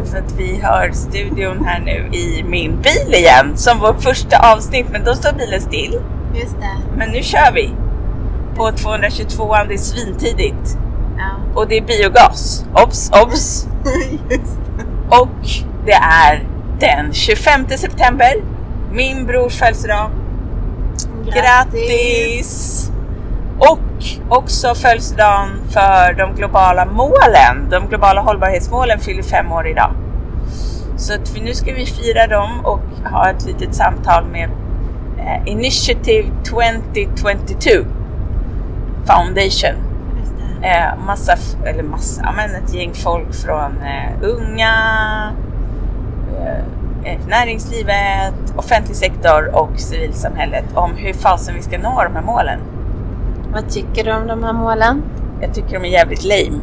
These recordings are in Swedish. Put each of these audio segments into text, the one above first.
lite för att vi har studion här nu i min bil igen som vårt första avsnitt men då står bilen still. Just det. Men nu kör vi! På 222 det är svintidigt. Ja. Och det är biogas. Obs, obs! Just det. Och det är den 25 september, min brors födelsedag. Grattis! Och också födelsedagen för de globala målen. De globala hållbarhetsmålen fyller fem år idag. Så nu ska vi fira dem och ha ett litet samtal med eh, Initiative 2022 Foundation. Eh, massa, eller massa, men ett gäng folk från eh, unga, eh, näringslivet, offentlig sektor och civilsamhället om hur fasen vi ska nå de här målen. Vad tycker du om de här målen? Jag tycker de är jävligt lame.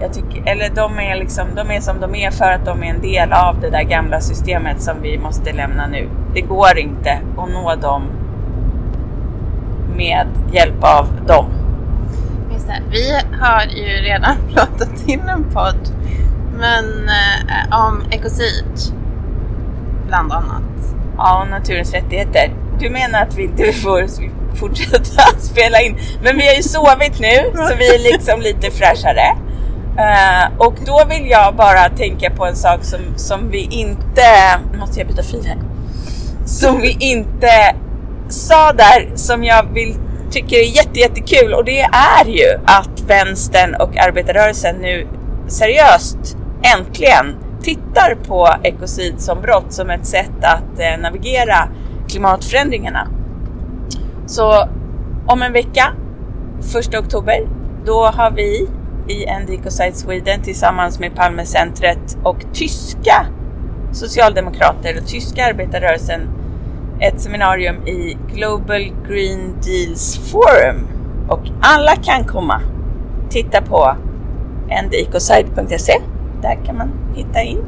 Jag tycker, eller de är, liksom, de är som de är för att de är en del av det där gamla systemet som vi måste lämna nu. Det går inte att nå dem med hjälp av dem. Vi har ju redan pratat in en podd men, eh, om ekocid. Bland annat. Ja, och naturens rättigheter. Du menar att vi inte får fortsätta spela in? Men vi har ju sovit nu så vi är liksom lite fräschare. Uh, och då vill jag bara tänka på en sak som, som vi inte... Nu måste jag byta fil här. Som vi inte sa där som jag vill, tycker är jätte, jättekul och det är ju att vänstern och arbetarrörelsen nu seriöst äntligen tittar på ekocid som brott som ett sätt att eh, navigera klimatförändringarna. Så om en vecka, 1 oktober, då har vi i End Ecocide Sweden tillsammans med Palmecentret och tyska socialdemokrater och tyska arbetarrörelsen ett seminarium i Global Green Deals Forum. Och alla kan komma. Titta på endecocide.se. Där kan man hitta in.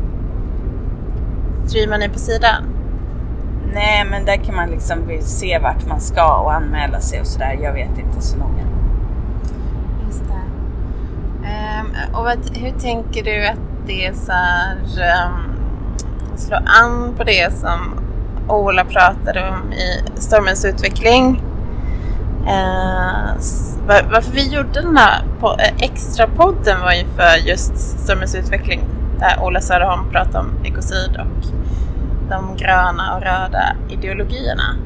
Streamar ni på sidan? Nej, men där kan man liksom se vart man ska och anmäla sig och sådär. Jag vet inte så noga. Just det. Um, och vad, hur tänker du att det så här, um, slår an på det som Ola pratade om i Stormens utveckling? Uh, var, varför vi gjorde den här po- eh, extra podden var ju för just Stormens utveckling där Ola Söderholm pratade om ekocid och de gröna och röda ideologierna.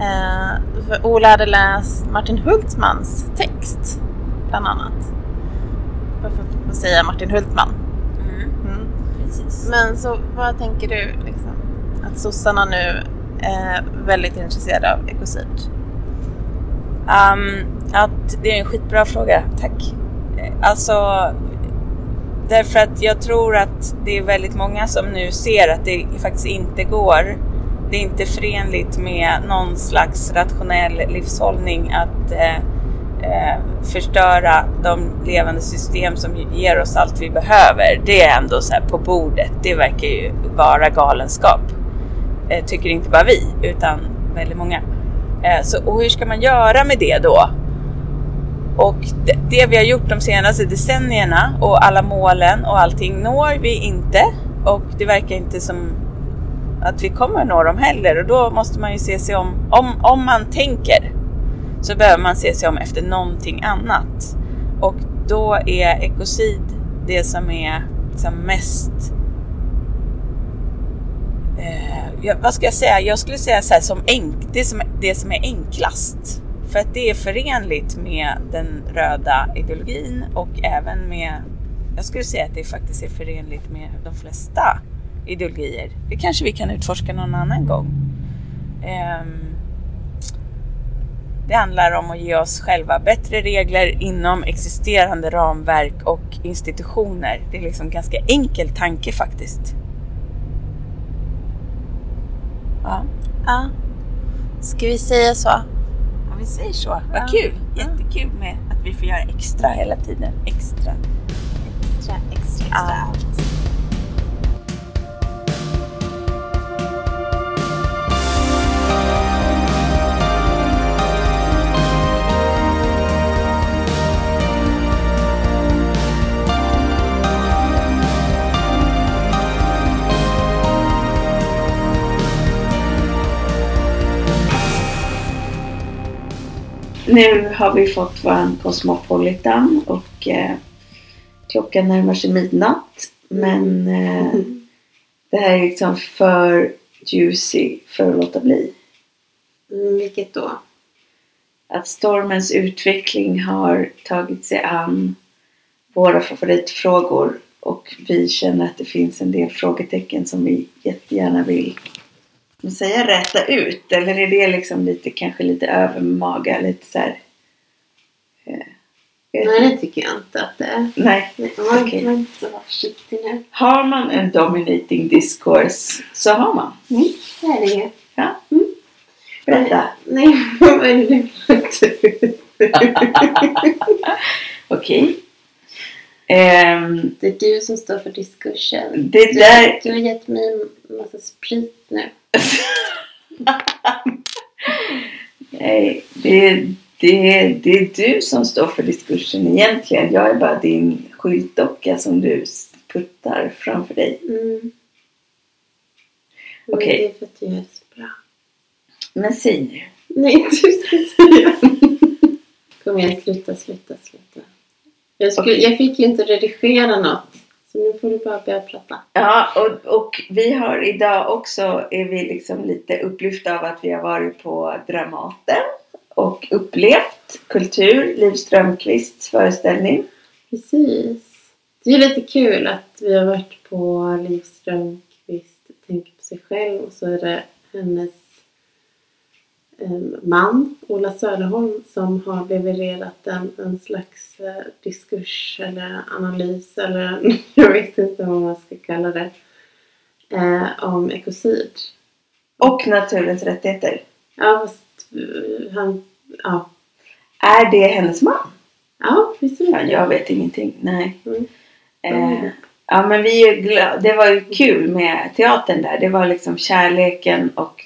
Eh, för Ola hade läst Martin Hultmans text, bland annat. Varför får säga Martin Hultman? Mm, Mm. Men så vad tänker du liksom, att sossarna nu är väldigt intresserade av ekocid? Um, att det är en skitbra fråga, tack. Eh, Alltså, därför att jag tror att det är väldigt många som nu ser att det faktiskt inte går. Det är inte förenligt med någon slags rationell livshållning att eh, eh, förstöra de levande system som ger oss allt vi behöver. Det är ändå så här på bordet. Det verkar ju vara galenskap. Eh, tycker inte bara vi, utan väldigt många. Eh, Så, och hur ska man göra med det då? Och det, det vi har gjort de senaste decennierna och alla målen och allting når vi inte. Och det verkar inte som att vi kommer nå dem heller. Och då måste man ju se sig om. Om, om man tänker så behöver man se sig om efter någonting annat. Och då är ekocid det som är liksom mest eh, vad ska jag säga? Jag skulle säga så här som enk, det, som, det som är enklast. För att det är förenligt med den röda ideologin och även med, jag skulle säga att det faktiskt är förenligt med de flesta ideologier. Det kanske vi kan utforska någon annan gång. Ehm, det handlar om att ge oss själva bättre regler inom existerande ramverk och institutioner. Det är liksom en ganska enkel tanke faktiskt. Ja, Ja. Ska vi säga så? Vi säger så. Vad Ja. kul! Jättekul med att vi får göra extra hela tiden. Extra. Extra, extra, extra. Allt. Nu har vi fått våran Cosmopolitan och eh, klockan närmar sig midnatt. Men eh, det här är liksom för juicy för att låta bli. Mm, vilket då? Att stormens utveckling har tagit sig an våra favoritfrågor och vi känner att det finns en del frågetecken som vi jättegärna vill vill säga räta ut eller är det liksom lite kanske lite övermaga lite så här, eh, Nej, det tycker jag inte att det är. Nej. Nej, Man Okej. kan inte så försiktig nu. Har man en dominating discourse så har man. Mm, det är det inget. Ja. Mm. Berätta. Nej, vad är det? Okej. Ehm, Det är du som står för diskursen. det Du, där... du har gett mig en massa sprit nu. Nej, det, det, det är du som står för diskursen egentligen. Jag är bara din skyltdocka som du puttar framför dig. Mm. Okej. Det är för att gör det så bra. Men säg nu. Nej, du ska säga. Kom igen, sluta, sluta, sluta. Jag, skulle, Okej. jag fick ju inte redigera något. Nu får du bara börja prata. Ja, och, och vi har idag också, är vi liksom lite upplyfta av att vi har varit på Dramaten och upplevt kultur, Liv Strömquists föreställning. Precis. Det är lite kul att vi har varit på Liv Strömquist tänker på sig själv och så är det hennes man, Ola Söderholm, som har levererat en, en slags eh, diskurs eller analys eller jag vet inte vad man ska kalla det eh, om ekocid. Och naturens rättigheter. Ja, fast eh, han... Ja, Är det hennes man? ja visst är Ja, det jag vet ingenting. Nej. Mm. Eh, ja, men vi är glada. Det var ju kul med teatern där. Det var liksom kärleken och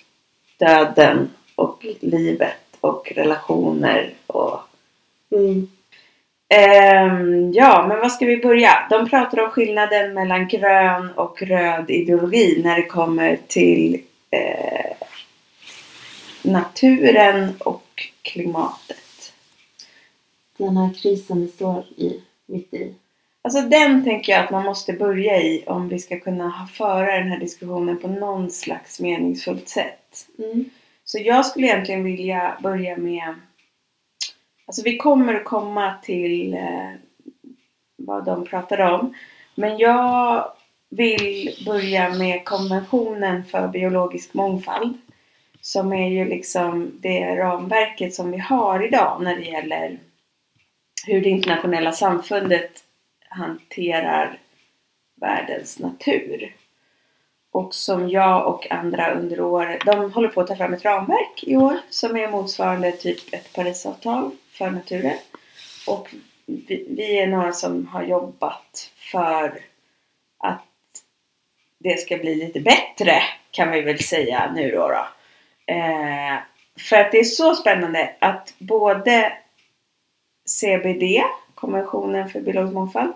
döden och livet och relationer och Mm. Ehm, ja, men vad ska vi börja? De pratar om skillnaden mellan grön och röd ideologi när det kommer till eh, naturen och klimatet. Den här krisen vi står i, mitt i. Alltså den tänker jag att man måste börja i om vi ska kunna föra den här diskussionen på någon slags meningsfullt sätt. Mm. Så jag skulle egentligen vilja börja med Alltså vi kommer att komma till eh, vad de pratar om. Men jag vill börja med konventionen för biologisk mångfald. Som är ju liksom det ramverket som vi har idag när det gäller hur det internationella samfundet hanterar världens natur. Och som jag och andra under året, de håller på att ta fram ett ramverk i år som är motsvarande typ ett Parisavtal för naturen. Och vi, vi är några som har jobbat för att det ska bli lite bättre kan vi väl säga nu då. då. Eh, för att det är så spännande att både CBD, konventionen för biologisk mångfald,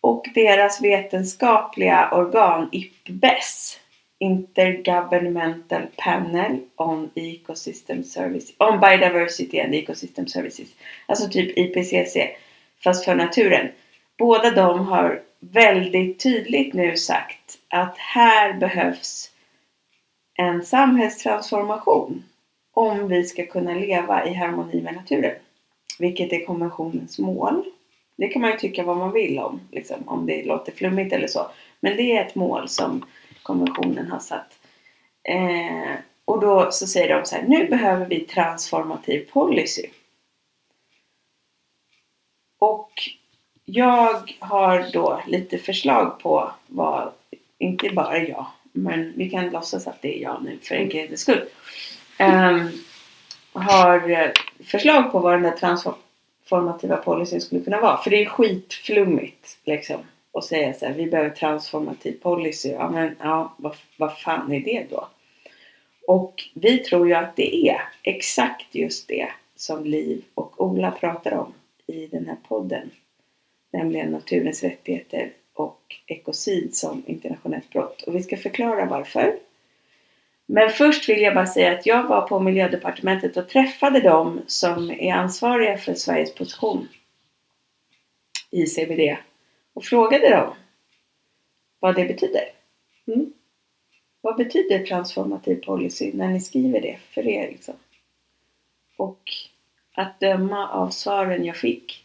och deras vetenskapliga organ IPBES, Intergovernmental Panel on Ecosystem Services, on Biodiversity and Ecosystem Services, alltså typ IPCC, fast för naturen. Båda de har väldigt tydligt nu sagt att här behövs en samhällstransformation om vi ska kunna leva i harmoni med naturen. Vilket är konventionens mål. Det kan man ju tycka vad man vill om, liksom, om det låter flummigt eller så. Men det är ett mål som konventionen har satt. Eh, och då så säger de så här, nu behöver vi transformativ policy. Och jag har då lite förslag på vad, inte bara jag, men vi kan låtsas att det är jag nu för enkelhetens skull. Um, har eh, förslag på vad den där transformativa policyn skulle kunna vara. För det är skitflummigt liksom och säga så här, vi behöver transformativ policy. Ja men ja, vad, vad fan är det då? Och vi tror ju att det är exakt just det som Liv och Ola pratar om i den här podden. Nämligen naturens rättigheter och ekocid som internationellt brott. Och vi ska förklara varför. Men först vill jag bara säga att jag var på miljödepartementet och träffade dem som är ansvariga för Sveriges position i CBD och frågade dem vad det betyder. Mm. Vad betyder transformativ policy när ni skriver det för er? Liksom? Och att döma av svaren jag fick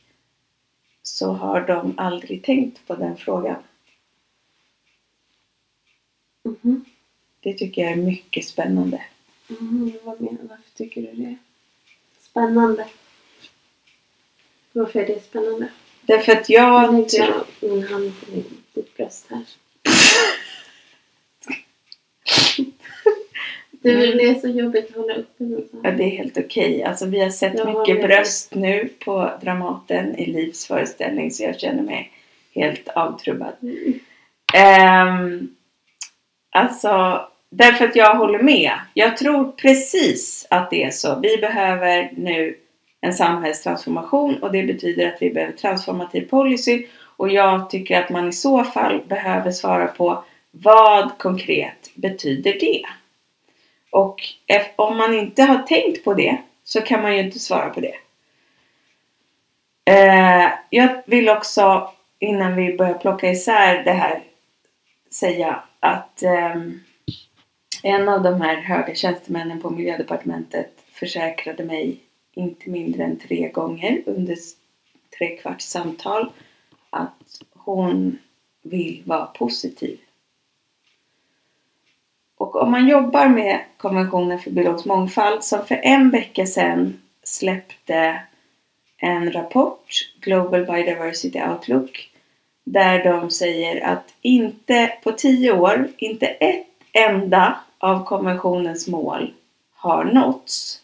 så har de aldrig tänkt på den frågan. Mhm. Det tycker jag är mycket spännande. Mhm, vad menar Varför tycker du det? Spännande. Varför är det spännande? Därför att Jag jag... lägger jag min hand på ditt bröst här. Du, det är så jobbigt att hålla uppe så Ja, det är helt okej. Alltså vi har sett Jag mycket bröst nu på Dramaten i Livs föreställning så jag känner mig helt avtrubbad. Mm. Ehm, alltså, därför att jag håller med. Jag tror precis att det är så. Vi behöver nu en samhällstransformation och det betyder att vi behöver transformativ policy och jag tycker att man i så fall behöver svara på vad konkret betyder det? Och om man inte har tänkt på det så kan man ju inte svara på det. Eh, jag vill också innan vi börjar plocka isär det här säga att ehm, en av de här höga tjänstemännen på miljödepartementet försäkrade mig inte mindre än tre gånger under tre kvarts samtal att hon vill vara positiv. Och om man jobbar med konventionen för biologisk mångfald som för en vecka sedan släppte en rapport, Global Biodiversity Outlook, där de säger att inte på tio år, inte ett enda av konventionens mål har nåtts.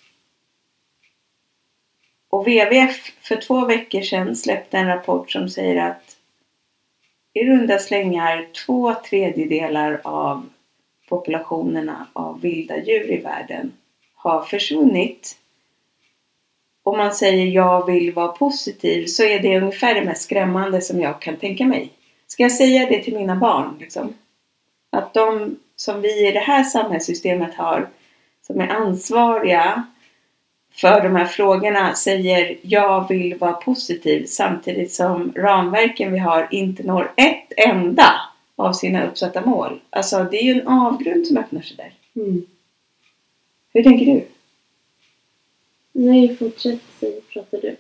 Och WWF för två veckor sedan släppte en rapport som säger att i runda slängar två tredjedelar av populationerna av vilda djur i världen har försvunnit. Om man säger jag vill vara positiv så är det ungefär det mest skrämmande som jag kan tänka mig. Ska jag säga det till mina barn? Liksom? Att de som vi i det här samhällssystemet har som är ansvariga för de här frågorna säger jag vill vara positiv samtidigt som ramverken vi har inte når ett enda av sina uppsatta mål. Alltså det är ju en avgrund som öppnar sig där. Mm. Hur tänker du? Nej, fortsätt säg, pratar du.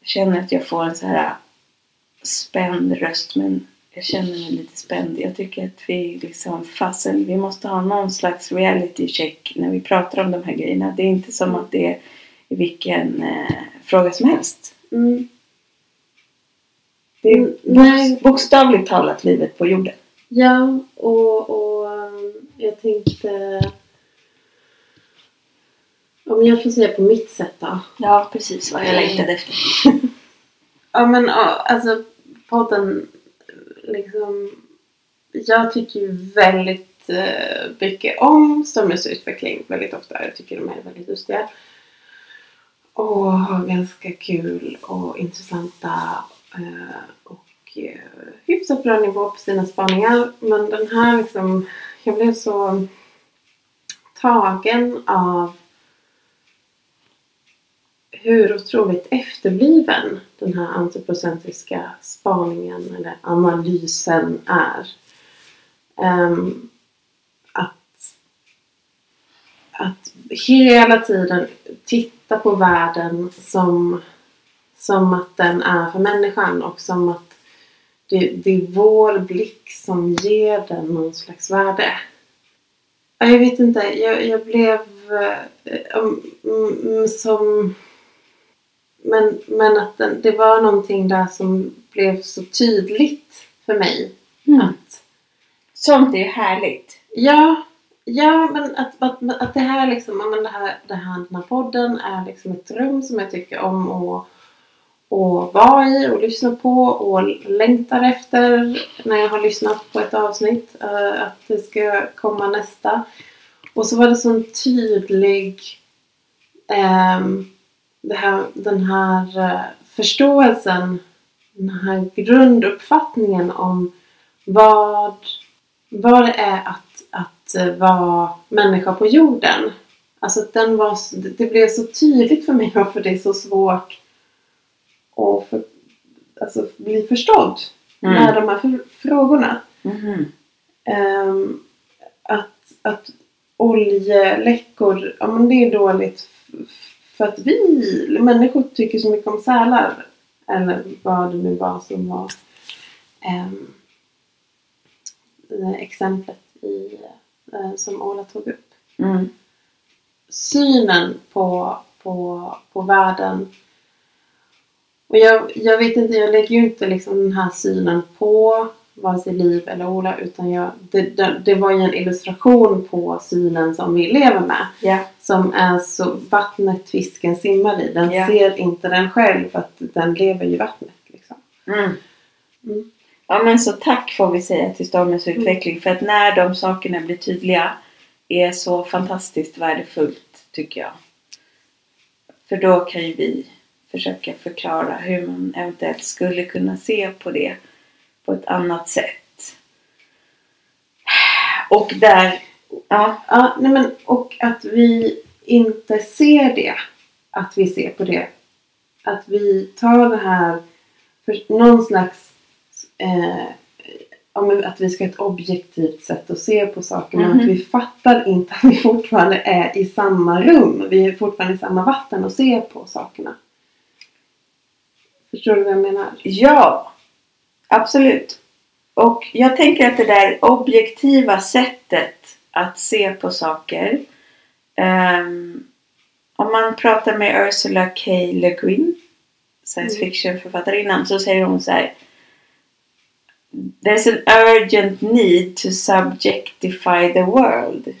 Jag känner att jag får en så här spänd röst men jag känner mig lite spänd. Jag tycker att vi liksom fasen, vi måste ha någon slags reality check när vi pratar om de här grejerna. Det är inte som att det är vilken eh, fråga som helst. Mm. Det är Mm, nej. bokstavligt talat livet på jorden. Ja, och, och um, jag tänkte... Om jag får säga på mitt sätt då. Ja, precis vad jag längtade efter. Ja men alltså podden liksom Jag tycker ju väldigt eh, mycket om Stormens utveckling väldigt ofta. Jag tycker de är väldigt lustiga. Och har ganska kul och intressanta eh, och eh, hyfsat bra nivå på sina spaningar. Men den här liksom Jag blev så tagen av hur otroligt efterbliven den här antropocentriska spaningen eller analysen är. Um, att, att hela tiden titta på världen som, som att den är för människan och som att det, det är vår blick som ger den någon slags värde. Jag vet inte, jag, jag blev um, um, som men, men att den, det var någonting där som blev så tydligt för mig. Mm. Att, Sånt är härligt. ja, ja, men att, att, att det här liksom, men det här, det här, den här podden är liksom ett rum som jag tycker om att, att vara i och lyssna på och längtar efter när jag har lyssnat på ett avsnitt. eh, att det ska komma nästa. Och så var det så en tydlig det här, den här eh, förståelsen, den här grunduppfattningen om vad, vad det är att att eh, vara människa på jorden. Alltså att den var, det blev så tydligt för mig varför det är så svårt att för, alltså, bli förstådd Mm. med de här fr- frågorna. Mhm. Ehm, att, att oljeläckor, ja men det är dåligt för att vi människor tycker så mycket om sälar. Eller vad det nu var som var det exemplet i, eh, som Ola tog upp. Mm. Synen på, på, på världen. Och jag, jag vet inte, jag lägger ju inte liksom den här synen på vare sig Liv eller Ola utan jag, det, det, det var ju en illustration på synen som vi lever med. Ja. Som är så vattnet fisken simmar i. Den Ja. ser inte den själv för att den lever i vattnet. Liksom. Mm. Mm. Ja men så tack får vi säga till Stormens utveckling för att när de sakerna blir tydliga är så fantastiskt värdefullt tycker jag. För då kan ju vi försöka förklara hur man eventuellt skulle kunna se på det på ett annat sätt. Och där, ja, Ja, nej men, och att vi inte ser det. Att vi ser på det. Att vi tar det här för någon slags eh, att vi ska ha ett objektivt sätt att se på saker. Men Mhm. att vi fattar inte att vi fortfarande är i samma rum. Vi är fortfarande i samma vatten och ser på sakerna. Förstår du vad jag menar? Ja, absolut. Och jag tänker att det där objektiva sättet att se på saker. ehm, om man pratar med Ursula K. Le Guin, science Mm. fiction författarinnan, så säger hon så här. There's an urgent need to subjectify the world.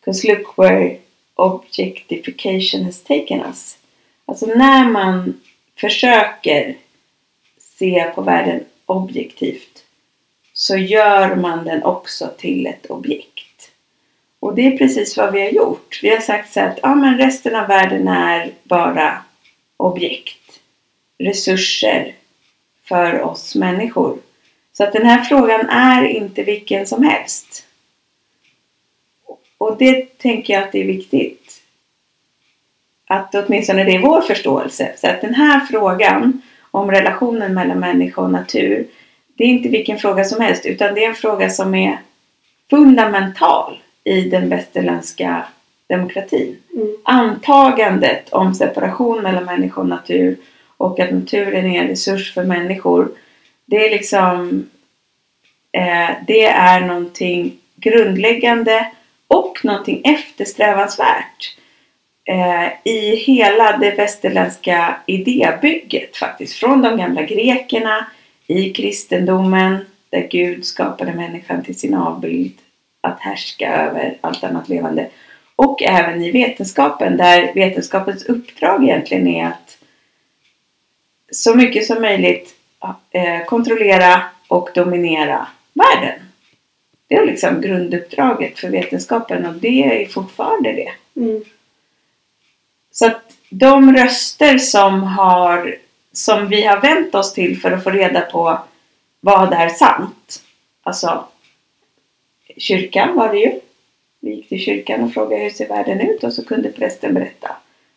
Because look where objectification has taken us. Alltså när man försöker se på världen objektivt så gör man den också till ett objekt. Och det är precis vad vi har gjort. Vi har sagt så att ja, men resten av världen är bara objekt. Resurser för oss människor. Så att den här frågan är inte vilken som helst. Och det tänker jag att det är viktigt. Att åtminstone det är vår förståelse. Så att den här frågan om relationen mellan människa och natur. Det är inte vilken fråga som helst utan det är en fråga som är fundamental i den västerländska demokratin. Mm. Antagandet om separation mellan människa och natur och att naturen är en resurs för människor. Det är liksom eh, det är någonting grundläggande och någonting eftersträvansvärt eh, i hela det västerländska idébygget faktiskt. Från de gamla grekerna, i kristendomen där Gud skapade människan till sin avbild att härska över allt annat levande. Och även i vetenskapen där vetenskapens uppdrag egentligen är att så mycket som möjligt eh, kontrollera och dominera världen. Det är liksom grunduppdraget för vetenskapen och det är fortfarande det. Mm. Så att de röster som, har, som vi har vänt oss till för att få reda på vad är sant. Alltså kyrkan var det ju. Vi gick till kyrkan och frågade hur ser världen ut och så kunde prästen berätta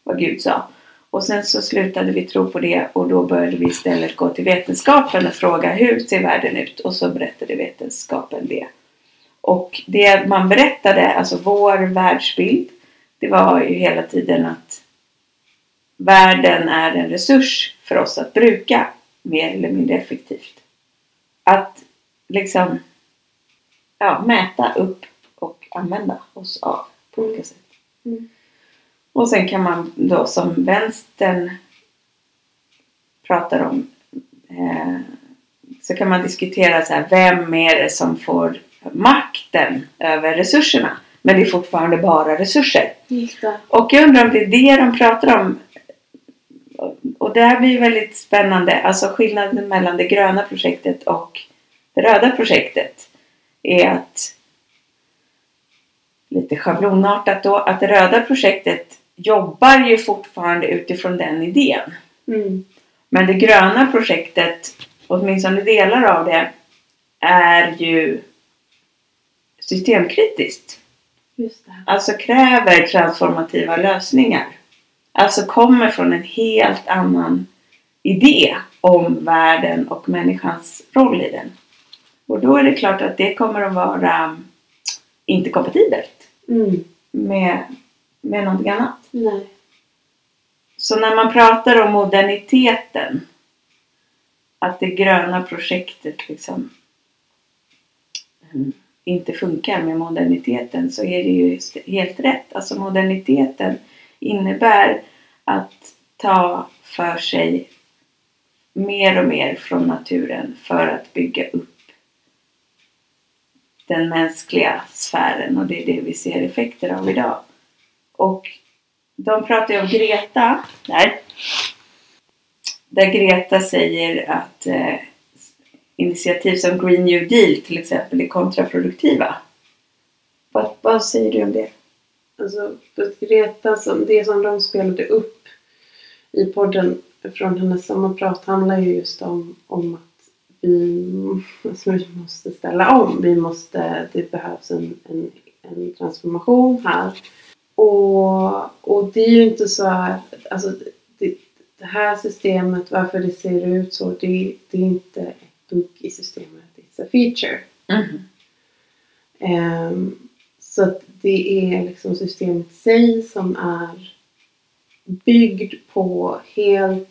vad Gud sa. Och sen så slutade vi tro på det och då började vi istället gå till vetenskapen och fråga hur ser världen ut? Och så berättade vetenskapen det. Och det man berättade, alltså vår världsbild, det var ju hela tiden att världen är en resurs för oss att bruka mer eller mindre effektivt. Att liksom ja, mäta upp och använda oss av på olika sätt. Mm. Och sen kan man då som vänstern pratar om eh, så kan man diskutera så här, vem är det som får makten över resurserna? Men det är fortfarande bara resurser. Och jag undrar om det är det de pratar om. Och det här blir väldigt spännande. Alltså skillnaden mellan det gröna projektet och det röda projektet är att lite schablonartat då att det röda projektet jobbar ju fortfarande utifrån den idén. Mm. Men det gröna projektet, åtminstone delar av det, är ju systemkritiskt. Alltså kräver transformativa lösningar. Alltså kommer från en helt annan idé om världen och människans roll i den. Och då är det klart att det kommer att vara inte kompatibelt Mm. med, med någonting annat. Nej. Så när man pratar om moderniteten, att det gröna projektet liksom mm, inte funkar med moderniteten så är det ju helt rätt. Alltså moderniteten innebär att ta för sig mer och mer från naturen för att bygga upp den mänskliga sfären och det är det vi ser effekter av idag. Och de pratar ju om Greta där. Där Greta säger att eh, initiativ som Green New Deal till exempel är kontraproduktiva. Vad, vad säger du om det? Alltså, Greta, som, det som de spelade upp i podden från hennes sommarprat handlar ju just om, om att vi, alltså, vi måste ställa om. Vi måste, det behövs en, en, en transformation här. Och, och det är ju inte så här, alltså det, det här systemet, varför det ser ut så, det, det är inte ett dugg i systemet. It's a feature. Ehm, så att det är liksom systemet i sig som är byggd på helt,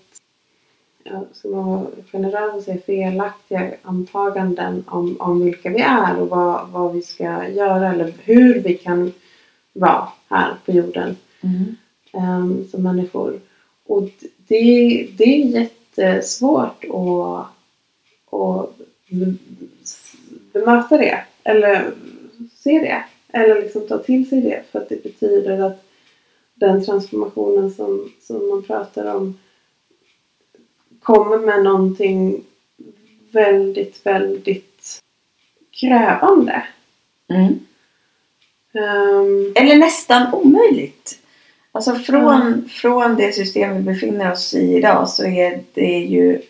ja, som var generös och säga, felaktiga antaganden om, om vilka vi är och vad, vad vi ska göra eller hur vi kan vara här på jorden Mm. ehm, som människor. Och det, det är jättesvårt att, att be- bemöta det eller se det eller liksom ta till sig det för att det betyder att den transformationen som, som man pratar om kommer med någonting väldigt, väldigt krävande. Mm. Ehm, Eller nästan omöjligt. Alltså från, från det system vi befinner oss i idag så är det ju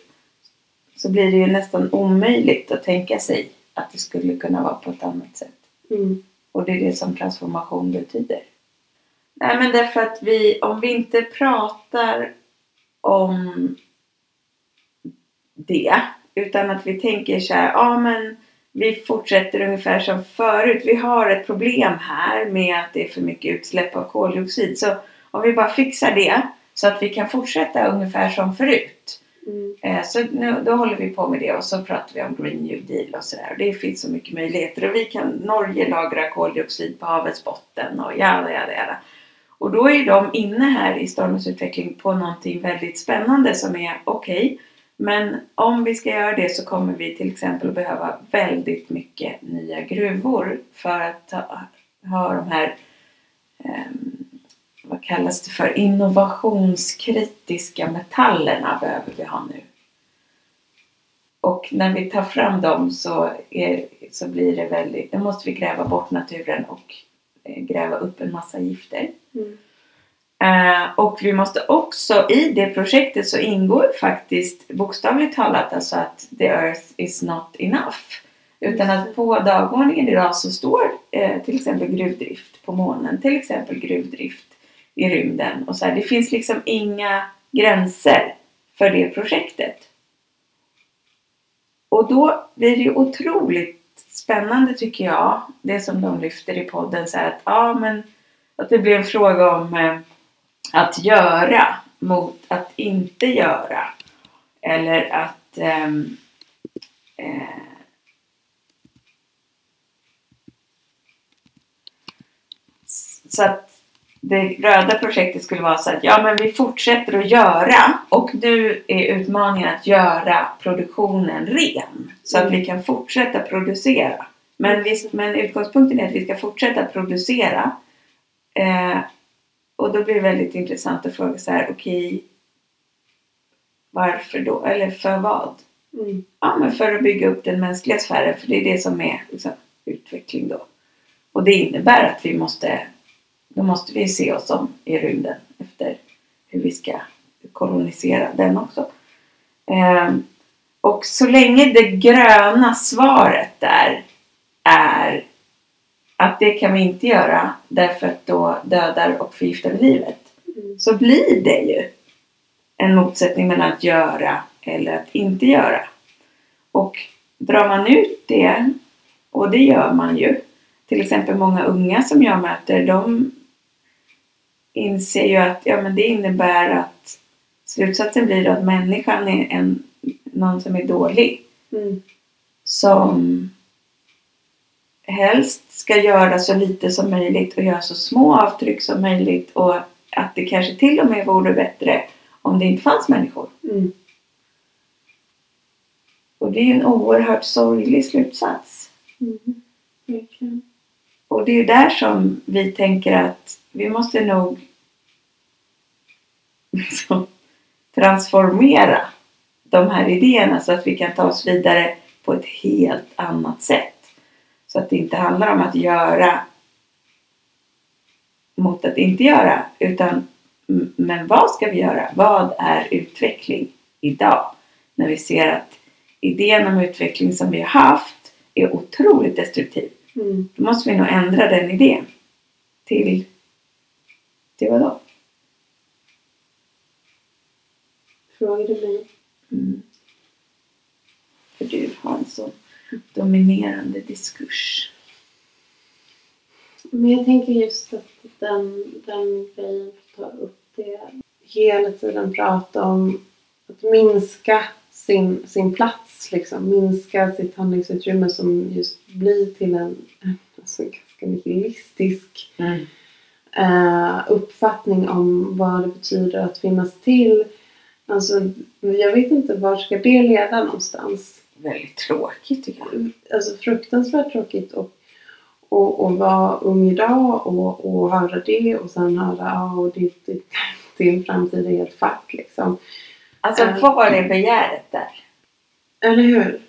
så blir det ju nästan omöjligt att tänka sig att det skulle kunna vara på ett annat sätt. mm, och det är det som transformation betyder. Nej men därför att vi, om vi inte pratar om det utan att vi tänker så här, ja men vi fortsätter ungefär som förut. Vi har ett problem här med att det är för mycket utsläpp av koldioxid. Så om vi bara fixar det så att vi kan fortsätta ungefär som förut. Eh, så nu, då håller vi på med det och så pratar vi om Green New Deal och sådär. Det finns så mycket möjligheter. Och vi kan, Norge lagra koldioxid på havets botten och jada, jada, jada. Och då är de inne här i Stormens utveckling på någonting väldigt spännande som är okej. men om vi ska göra det så kommer vi till exempel att behöva väldigt mycket nya gruvor för att ha, ha de här ehm, vad kallas det för, innovationskritiska metallerna behöver vi ha nu. Och när vi tar fram dem så, är, så blir det väldigt, då måste vi gräva bort naturen och eh, gräva upp en massa gifter. mm, Eh, och vi måste också, i det projektet så ingår faktiskt bokstavligt talat alltså att the earth is not enough. Utan att på dagordningen idag så står eh, till exempel gruvdrift på månen, till exempel gruvdrift i rymden. Och så här, det finns liksom inga gränser för det projektet. Och då blir det ju otroligt spännande tycker jag, det som de lyfter i podden, så att, ja, men, att det blir en fråga om eh, att göra mot att inte göra. Eller att ehm, eh, eh, så att det röda projektet skulle vara så att ja men vi fortsätter att göra och nu är utmaningen att göra produktionen ren så att vi kan fortsätta producera. Men, visst, men utgångspunkten är att vi ska fortsätta producera eh, och då blir det väldigt intressant att fråga så här okej varför då? Eller för vad? mm, Ja, men för att bygga upp den mänskliga sfären, för det är det som är liksom, utveckling då. Och det innebär att vi måste, då måste vi se oss om i rymden efter hur vi ska kolonisera den också. Ehm, och så länge det gröna svaret där är att det kan vi inte göra därför att då dödar och förgiftar vi livet. Mm. Så blir det ju en motsättning mellan att göra eller att inte göra. Och drar man ut det, och det gör man ju, till exempel många unga som jag möter, de inser ju att ja, men det innebär att slutsatsen blir att människan är en, någon som är dålig. Mm. Som helst ska göra så lite som möjligt och göra så små avtryck som möjligt och att det kanske till och med vore bättre om det inte fanns människor. Mm. Och det är en oerhört sorglig slutsats. Mm. Verkligen. Och det är ju där som vi tänker att vi måste nog liksom transformera de här idéerna så att vi kan ta oss vidare på ett helt annat sätt. Så att det inte handlar om att göra mot att inte göra utan men vad ska vi göra? Vad är utveckling idag? När vi ser att idén om utveckling som vi har haft är otroligt destruktiv. Mm. Då måste vi nog ändra den idén. Till, till vad då? Frågar du mig? Mm. För du har en så dominerande diskurs. Men jag tänker just att den, den grejen tar upp det. Hela tiden prata om att minska sin, sin plats, liksom. minska sitt handlingsutrymme som just blir till en alltså, ganska nihilistisk eh, uppfattning om vad det betyder att finnas till. Alltså, jag vet inte var ska det leda någonstans. Väldigt tråkigt tycker jag. Alltså fruktansvärt tråkigt och, och, och vara ung idag och, och höra det och sen höra ja, och ditt, ditt, din framtid är ett fack liksom. Alltså Eh. var är begäret där? Eller hur?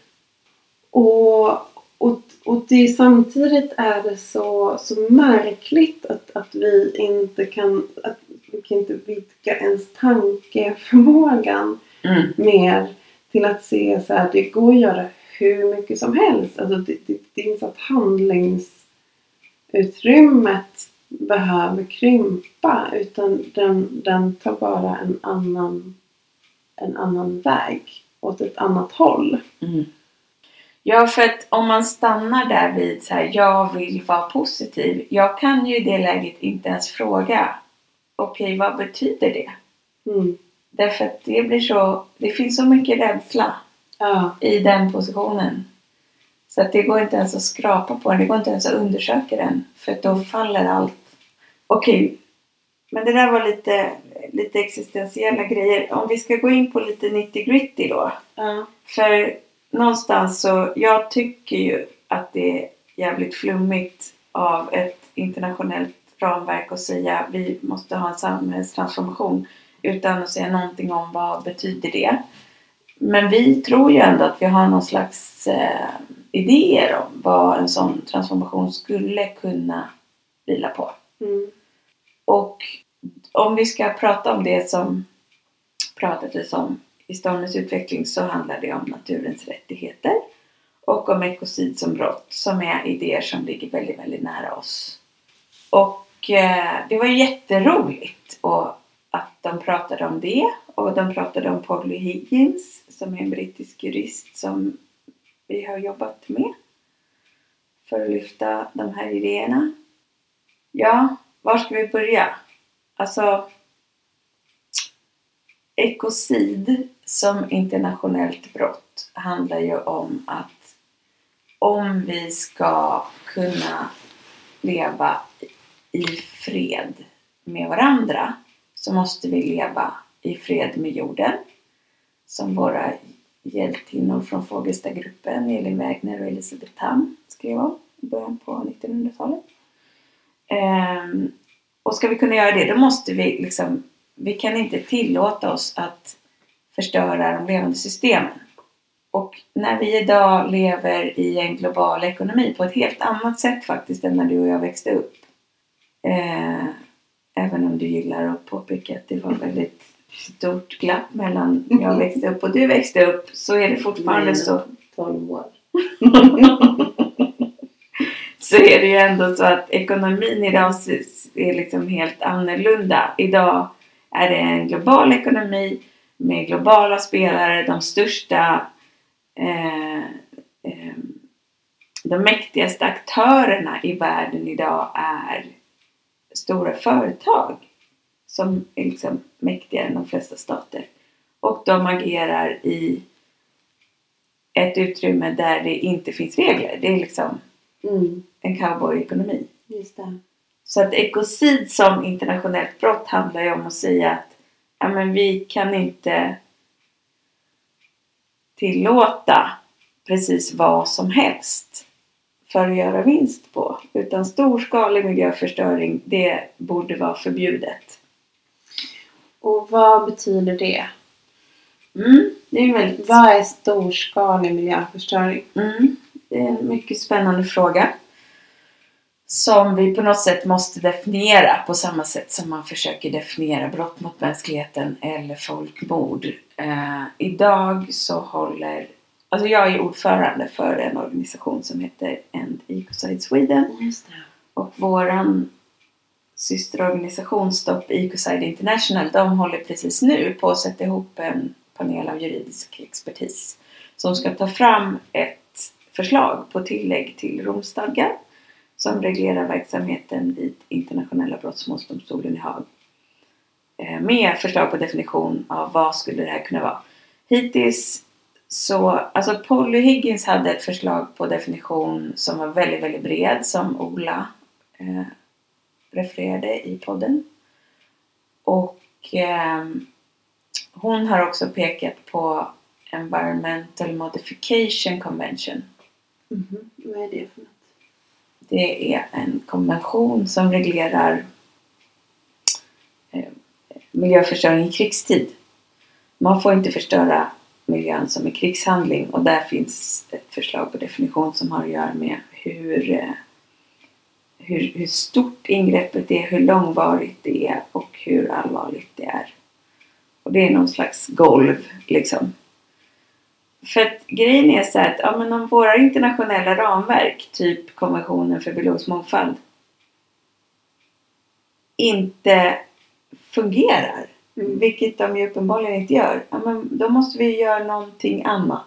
Och, och, och det samtidigt är det så, så märkligt att, att vi inte kan, att vi kan inte vidga ens tankeförmågan Mm. mer till att se så här, det går att göra hur mycket som helst. Alltså det, det, det så att handlingsutrymmet behöver krympa utan den, den tar bara en annan, en annan väg åt ett annat håll. Mm. Ja, för att om man stannar där vid så här, jag vill vara positiv. Jag kan ju i det läget inte ens fråga, okej, vad betyder det? Mm. Därför att det blir så, det finns så mycket rädsla Ja. i den positionen. Så att det går inte ens att skrapa på den, det går inte ens att undersöka den. För att då faller allt. Okej, men det där var lite, lite existentiella grejer. Om vi ska gå in på lite 90 gritty då. Ja. För någonstans så, jag tycker ju att det är jävligt flummigt av ett internationellt ramverk att säga vi måste ha en samhällstransformation utan att säga någonting om vad betyder det. Men vi tror ju ändå att vi har någon slags eh, idéer om vad en sån transformation skulle kunna vila på. Mm. Och om vi ska prata om det som pratades om i ståndens utveckling så handlar det om naturens rättigheter och om ekocid som brott som är idéer som ligger väldigt, väldigt nära oss. Och eh, det var jätteroligt och att de pratade om det och de pratade om Polly Higgins som är en brittisk jurist som vi har jobbat med för att lyfta de här idéerna. Ja, var ska vi börja? Alltså, ekocid som internationellt brott handlar ju om att om vi ska kunna leva i fred med varandra så måste vi leva i fred med jorden. Som våra hjältinnor från Fogelstadgruppen Elin Wägner och Elisabeth Tamm skrev om i början på 1900-talet. Um, ehm, och ska vi kunna göra det, då måste vi liksom, vi kan inte tillåta oss att förstöra de levande systemen. Och när vi idag lever i en global ekonomi på ett helt annat sätt faktiskt än när du och jag växte upp. Eh, även om du gillar att påpeka att det var väldigt stort glapp mellan jag växte upp och du växte upp så är det fortfarande så 12 år. så är det ju ändå så att ekonomin idag är liksom helt annorlunda. Idag är det en global ekonomi med globala spelare. De största, eh, eh, de mäktigaste aktörerna i världen idag är stora företag som är liksom mäktigare än de flesta stater. Och de agerar i ett utrymme där det inte finns regler. Det är liksom Mm. en cowboyekonomi. Just det. Så att ekocid som internationellt brott handlar ju om att säga att ja, men vi kan inte tillåta precis vad som helst för att göra vinst på. Utan storskalig miljöförstöring, det borde vara förbjudet. Och vad betyder det? Mm, det är väldigt Vad är storskalig miljöförstöring? Mm, det är en mycket spännande fråga. Som vi på något sätt måste definiera på samma sätt som man försöker definiera brott mot mänskligheten eller folkmord. Eh, idag så håller, alltså jag är ordförande för en organisation som heter End Ecocide Sweden det. och våran systerorganisation Stop Ecocide International de håller precis nu på att sätta ihop en panel av juridisk expertis som ska ta fram ett förslag på tillägg till Romstadgan som reglerar verksamheten vid internationella brottmålsdomstolen i Haag. Eh, med förslag på definition av vad skulle det här kunna vara. Hittills så, alltså Polly Higgins hade ett förslag på definition som var väldigt, väldigt bred som Ola eh, refererade i podden. Och eh, hon har också pekat på Environmental Modification Convention. Mhm. Vad är det för något? Det är en konvention som reglerar eh, miljöförstöring i krigstid. Man får inte förstöra miljön som en krigshandling och där finns ett förslag på definition som har att göra med hur, eh, hur, hur stort ingreppet är, hur långvarigt det är och hur allvarligt det är. Och det är någon slags golv liksom. För att grejen är så att ja, men om våra internationella ramverk, typ konventionen för biologisk mångfald, inte fungerar, Mm. vilket de ju uppenbarligen inte gör, ja, men då måste vi göra någonting annat.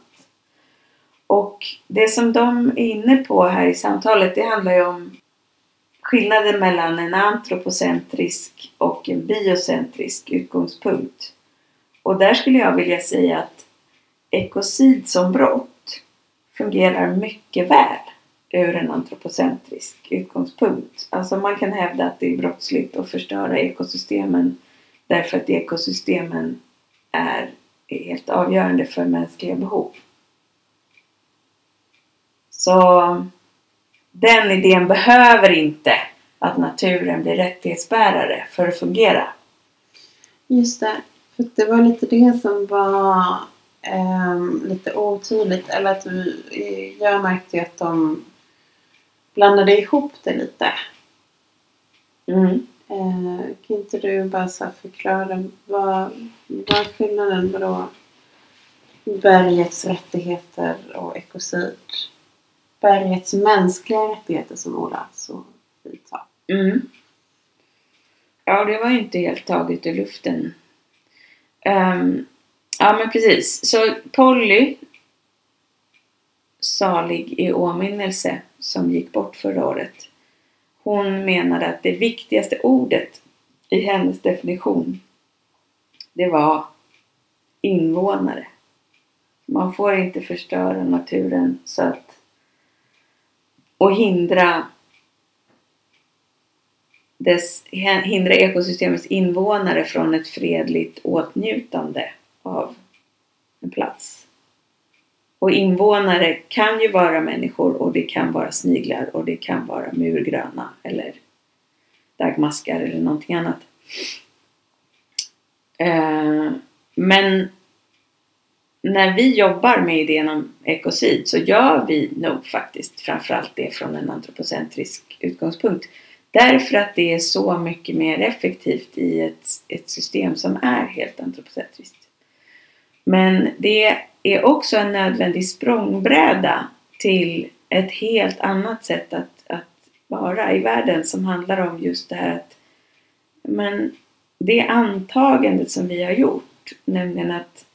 Och det som de är inne på här i samtalet, det handlar ju om skillnaden mellan en antropocentrisk och en biocentrisk utgångspunkt. Och där skulle jag vilja säga att ekocid som brott fungerar mycket väl ur en antropocentrisk utgångspunkt. Alltså man kan hävda att det är brottsligt att förstöra ekosystemen därför att ekosystemen är helt avgörande för mänskliga behov. Så den idén behöver inte att naturen blir rättighetsbärare för att fungera. Just det. För det var lite det som var ehm, lite otydligt. Eller att vi, eh, jag märkte ju att de blandade ihop det lite. Mm. Eh, kan inte du bara förklara vad, vad är skillnaden vadå? Bergets rättigheter och ekocid. Bergets mänskliga rättigheter som Ola så fint sa. Mm. Ja, det var ju inte helt taget ur luften. Ehm, ja, men precis. Så Polly, salig i åminnelse, som gick bort förra året. Hon menade att det viktigaste ordet i hennes definition, det var invånare. Man får inte förstöra naturen så att och hindra dess, hindra ekosystemets invånare från ett fredligt åtnjutande av en plats. Och invånare kan ju vara människor och det kan vara sniglar och det kan vara murgröna eller dagmaskar eller någonting annat. Eh, men när vi jobbar med idén om ekocid så gör vi nog faktiskt framförallt det från en antropocentrisk utgångspunkt. Därför att det är så mycket mer effektivt i ett, ett system som är helt antropocentriskt. Men det är också en nödvändig språngbräda till ett helt annat sätt att, att vara i världen som handlar om just det här att men det antagandet som vi har gjort, nämligen att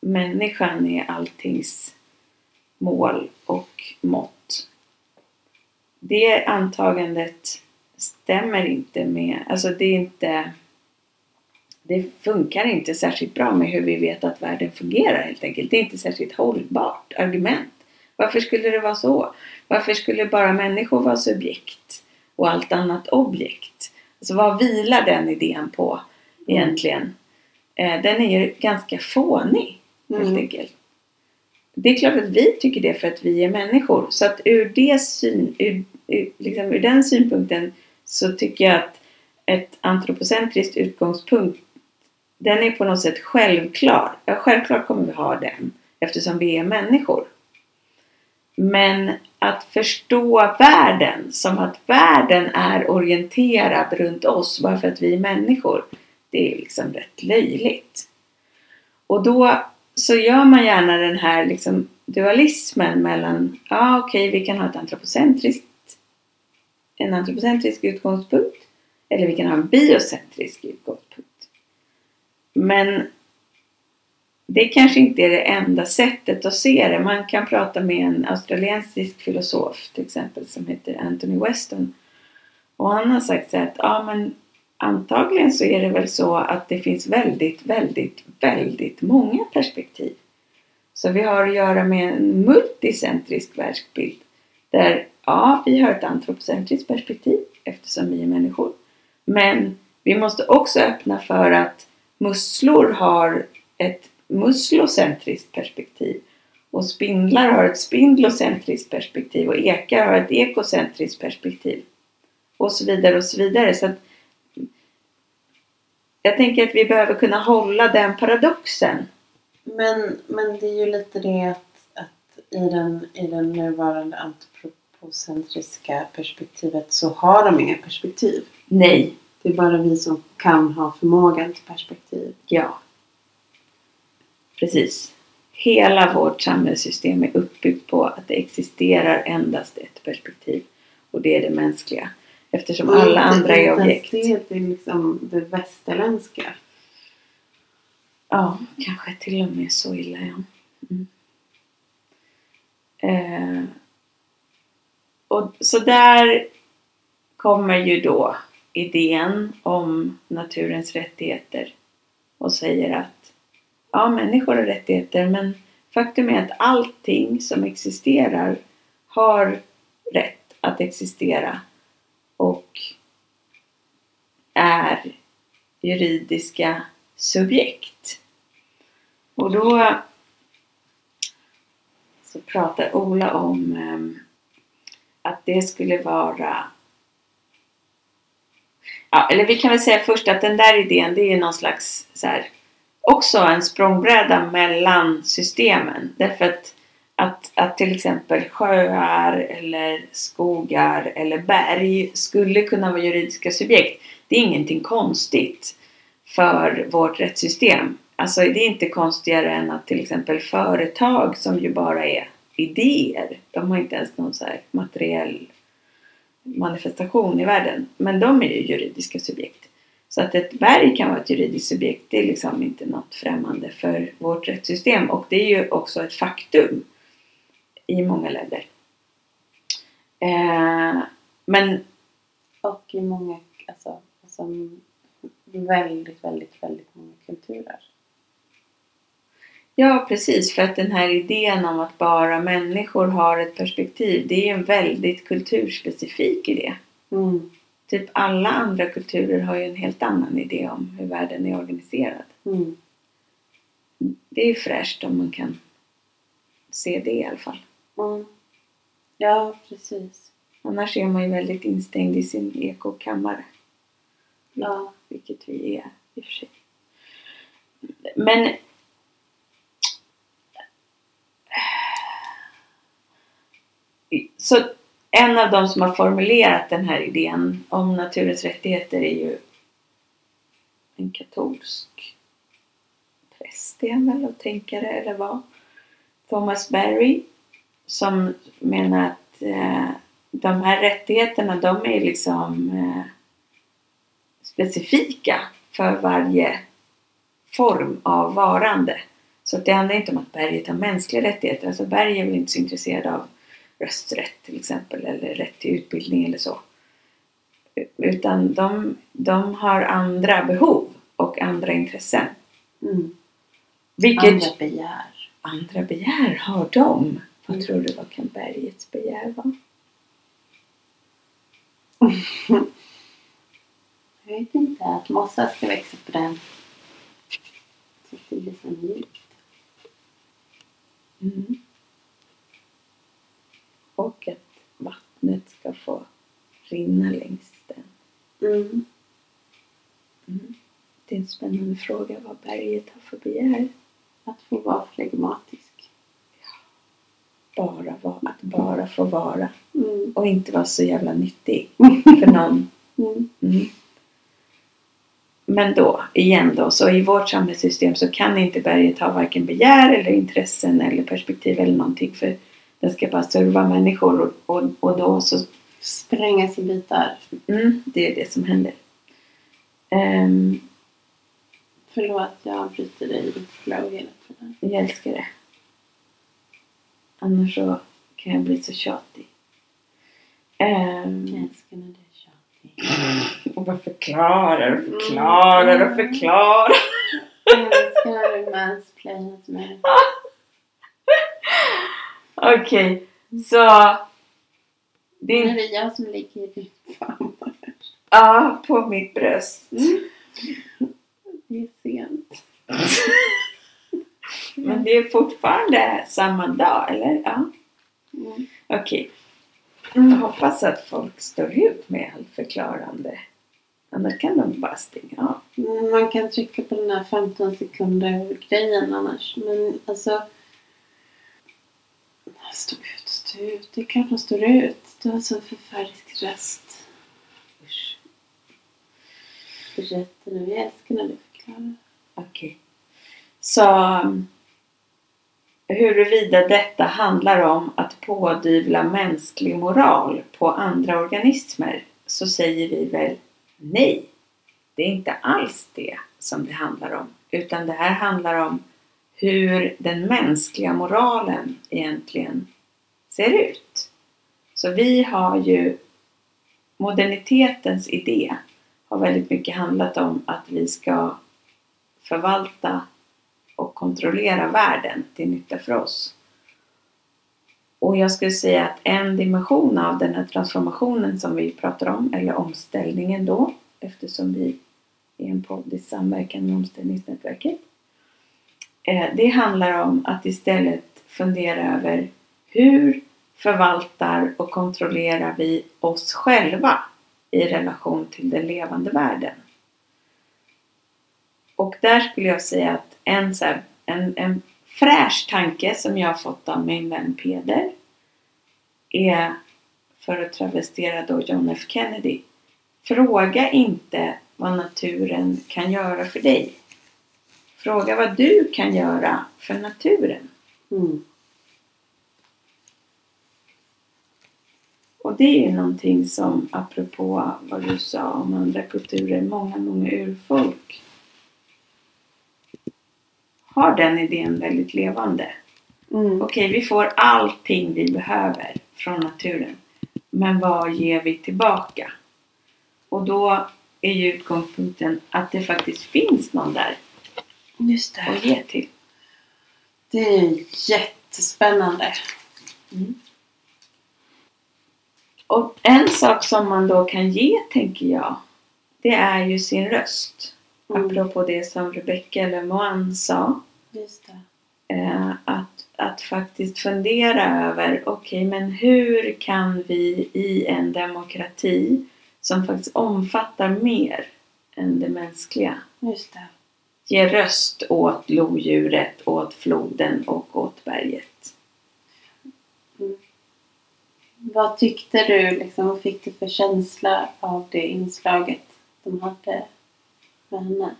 människan är alltings mål och mått. Det antagandet stämmer inte med, alltså det är inte det funkar inte särskilt bra med hur vi vet att världen fungerar helt enkelt. Det är inte särskilt hållbart argument. Varför skulle det vara så? Varför skulle bara människor vara subjekt och allt annat objekt? Alltså vad vilar den idén på egentligen? Eh, den är ju ganska fånig helt Mm. enkelt. Det är klart att vi tycker det för att vi är människor. Så att ur, det syn, ur, ur, liksom ur den synpunkten så tycker jag att ett antropocentriskt utgångspunkt den är på något sätt självklar. Ja, självklart kommer vi ha den eftersom vi är människor. Men att förstå världen som att världen är orienterad runt oss bara för att vi är människor. Det är liksom rätt löjligt. Och då så gör man gärna den här liksom dualismen mellan, ja okej vi kan ha ett antropocentriskt, en antropocentrisk utgångspunkt eller vi kan ha en biocentrisk utgångspunkt. Men det kanske inte är det enda sättet att se det. Man kan prata med en australiensisk filosof till exempel som heter Anthony Weston. Och han har sagt så här att ja men antagligen så är det väl så att det finns väldigt, väldigt, väldigt många perspektiv. Så vi har att göra med en multicentrisk världsbild. Där ja, vi har ett antropocentriskt perspektiv eftersom vi är människor. Men vi måste också öppna för att musslor har ett muslocentriskt perspektiv. Och spindlar har ett spindlocentriskt perspektiv och ekar har ett ekocentriskt perspektiv. Och så vidare och så vidare. Så jag tänker att vi behöver kunna hålla den paradoxen. Men, men det är ju lite det att, att i, den, i den nuvarande antropocentriska perspektivet så har de inga perspektiv. Nej, Det är bara vi som kan ha förmågan till perspektiv. ja. Precis. Hela vårt samhällssystem är uppbyggt på att det existerar endast ett perspektiv. Och det är det mänskliga. Eftersom alla inte- andra är objekt. Det är liksom det västerländska. Ja, kanske till och med så illa ja. Mm. Eh, och så där kommer ju då idén om naturens rättigheter och säger att ja, människor har rättigheter men faktum är att allting som existerar har rätt att existera och är juridiska subjekt. Och då så pratar Ola om ehm, att det skulle vara Ja, eller vi kan väl säga först att den där idén det är någon slags så här, också en språngbräda mellan systemen. Därför att, att, att till exempel sjöar eller skogar eller berg skulle kunna vara juridiska subjekt. Det är ingenting konstigt för vårt rättssystem. Alltså det är inte konstigare än att till exempel företag som ju bara är idéer. De har inte ens någon så här materiell manifestation i världen. Men de är ju juridiska subjekt. Så att ett berg kan vara ett juridiskt subjekt, det är liksom inte något främmande för vårt rättssystem. Och det är ju också ett faktum i många länder. Eh, men Och i många, alltså, alltså väldigt, väldigt, väldigt många kulturer. Ja, precis. För att den här idén om att bara människor har ett perspektiv, det är ju en väldigt kulturspecifik idé. Mm. Typ alla andra kulturer har ju en helt annan idé om hur världen är organiserad. Mm. Det är ju fräscht om man kan se det i alla fall. Mm. Ja, precis. Annars är man ju väldigt instängd i sin ekokammare. Ja. Vilket vi är i och för sig. Men Så en av de som har formulerat den här idén om naturens rättigheter är ju en katolsk präst är han väl tänkare eller vad? Thomas Berry som menar att eh, de här rättigheterna de är liksom eh, specifika för varje form av varande. Så att det handlar inte om att berget har mänskliga rättigheter. Alltså berget är väl inte så intresserad av rösträtt till exempel eller rätt till utbildning eller så. Utan de, de har andra behov och andra intressen. Mm. Vilket Andra begär. andra begär har de? Vad Mm. tror du, vad kan bergets begär vara? Jag vet inte, att mossa ska växa på den. Så blir så mjukt. Mm. Och att vattnet ska få rinna längs den. Mm. Mm. Det är en spännande fråga vad berget har för begär. Att få vara flegmatisk. Bara vara, att bara få vara. Mm. Och inte vara så jävla nyttig för någon. Mm. Mm. Men då, igen då, så i vårt samhällssystem så kan inte berget ha varken begär eller intressen eller perspektiv eller någonting för den ska bara serva människor och, och, och då så Sprängas i bitar. Mm, det är det som händer. Ehm, Förlåt, jag avbryter dig i ditt flow hela tiden. jag älskar det. Annars så kan jag bli så tjatig. Ehm, Jag älskar när du är tjatig. och bara förklarar och förklarar och förklarar. Jag älskar när du mansplainar till mig. Okej, så... Nu är Din, det jag som ligger i din famn. ja, på mitt bröst. Det är sent. Men det är fortfarande samma dag, eller? Ja. Mm. Okej. Jag hoppas att folk står ut med allt förklarande. Annars kan de bara stänga av. Mm, Man kan trycka på den här 15 sekunder grejen annars. Men alltså... Stå ut, stå ut. Det är klart de står ut. Du har så förfärlig röst. Usch. Berätta nu. Jag älskar när du förklarar. Okej. Så huruvida detta handlar om att pådyvla mänsklig moral på andra organismer så säger vi väl nej. Det är inte alls det som det handlar om. Utan det här handlar om hur den mänskliga moralen egentligen ser ut. Så vi har ju modernitetens idé har väldigt mycket handlat om att vi ska förvalta och kontrollera världen till nytta för oss. Och jag skulle säga att en dimension av den här transformationen som vi pratar om, eller omställningen då, eftersom vi är en podd i samverkan med omställningsnätverket. Eh, det handlar om att istället fundera över hur förvaltar och kontrollerar vi oss själva i relation till den levande världen. Och där skulle jag säga att en, en, en fräsch tanke som jag har fått av min vän Peder är, för att travestera då John F Kennedy, fråga inte vad naturen kan göra för dig. Fråga vad du kan göra för naturen. Mm. Och det är ju någonting som, apropå vad du sa om andra kulturer, många, många urfolk har den idén väldigt levande. Mm. Okej, vi får allting vi behöver från naturen. Men vad ger vi tillbaka? Och då är ju utgångspunkten att det faktiskt finns någon där Just det. att ge till. Det är jättespännande. Och en sak som man då kan ge, tänker jag, det är ju sin röst. Mm. Apropå det som Rebecca Lemoine sa. Just. Eh, att, att faktiskt fundera över, okej men hur kan vi i en demokrati som faktiskt omfattar mer än det mänskliga Just det. Ge röst åt lodjuret, åt floden och åt berget. Vad tyckte du, liksom, vad fick du för känsla av det inslaget de hade med henne?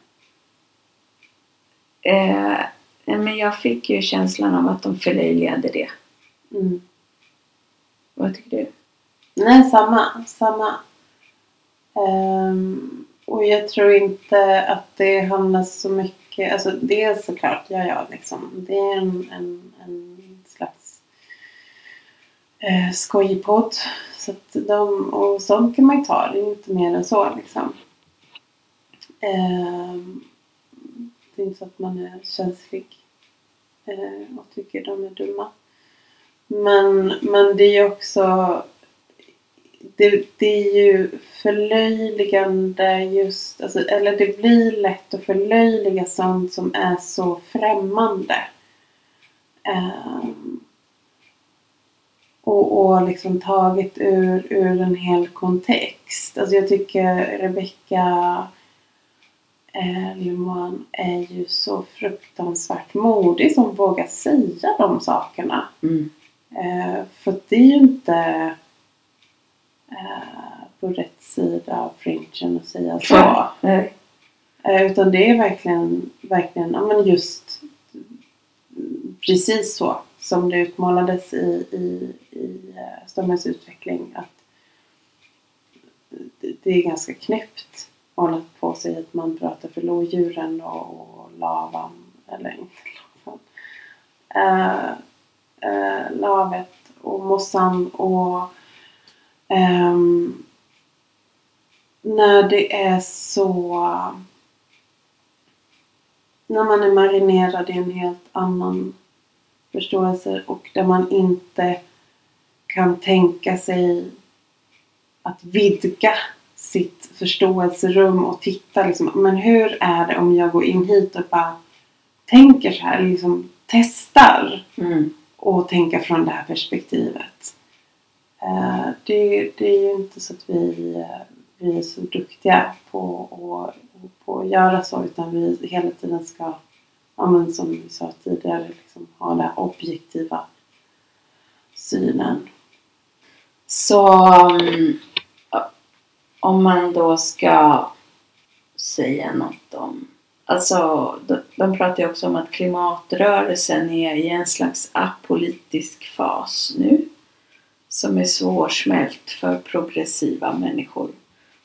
Eh, nej, men jag fick ju känslan av att de förlöjligade det. Mm. Vad tycker du? Nej, samma. samma. Ehm, och jag tror inte att det handlar så mycket, alltså det är såklart, ja ja liksom. Det är en, en, en slags eh, skojpodd. Så att de, och sånt kan man ju ta, det är inte mer än så liksom. Eh, det är inte så att man är känslig eh, och tycker de är dumma. Men, men det är ju också det, det är ju förlöjligande just, alltså, eller det blir lätt att förlöjliga sånt som är så främmande. Um, och, och liksom taget ur, ur en hel kontext. Alltså jag tycker Rebecca eh, Limon är ju så fruktansvärt modig som vågar säga de sakerna. Mm. Eh, för det är ju inte på rätt sida av fringen att säga så. Nej. Eh, utan det är verkligen, verkligen ja, men just precis så som det utmålades i, i, i Stormens utveckling. Att det, är ganska knäppt att hålla på sig att man pratar för lodjuren och, och lavan. Eller inte lavan. Uh, uh, lavet och mossan och um, när det är så när man är marinerad i en helt annan förståelse och där man inte kan tänka sig att vidga sitt förståelserum och titta liksom, men hur är det om jag går in hit och bara tänker så här, liksom testar Mm. och tänka från det här perspektivet. Eh, det, det är ju inte så att vi, eh, vi är så duktiga på, att- på att göra så utan vi hela tiden ska, ja, men som vi sa tidigare, liksom, ha den objektiva synen. Så eh, om man då ska säga något om... Alltså, de, de pratar ju också om att klimatrörelsen är i en slags apolitisk fas nu. Som är svårsmält för progressiva människor.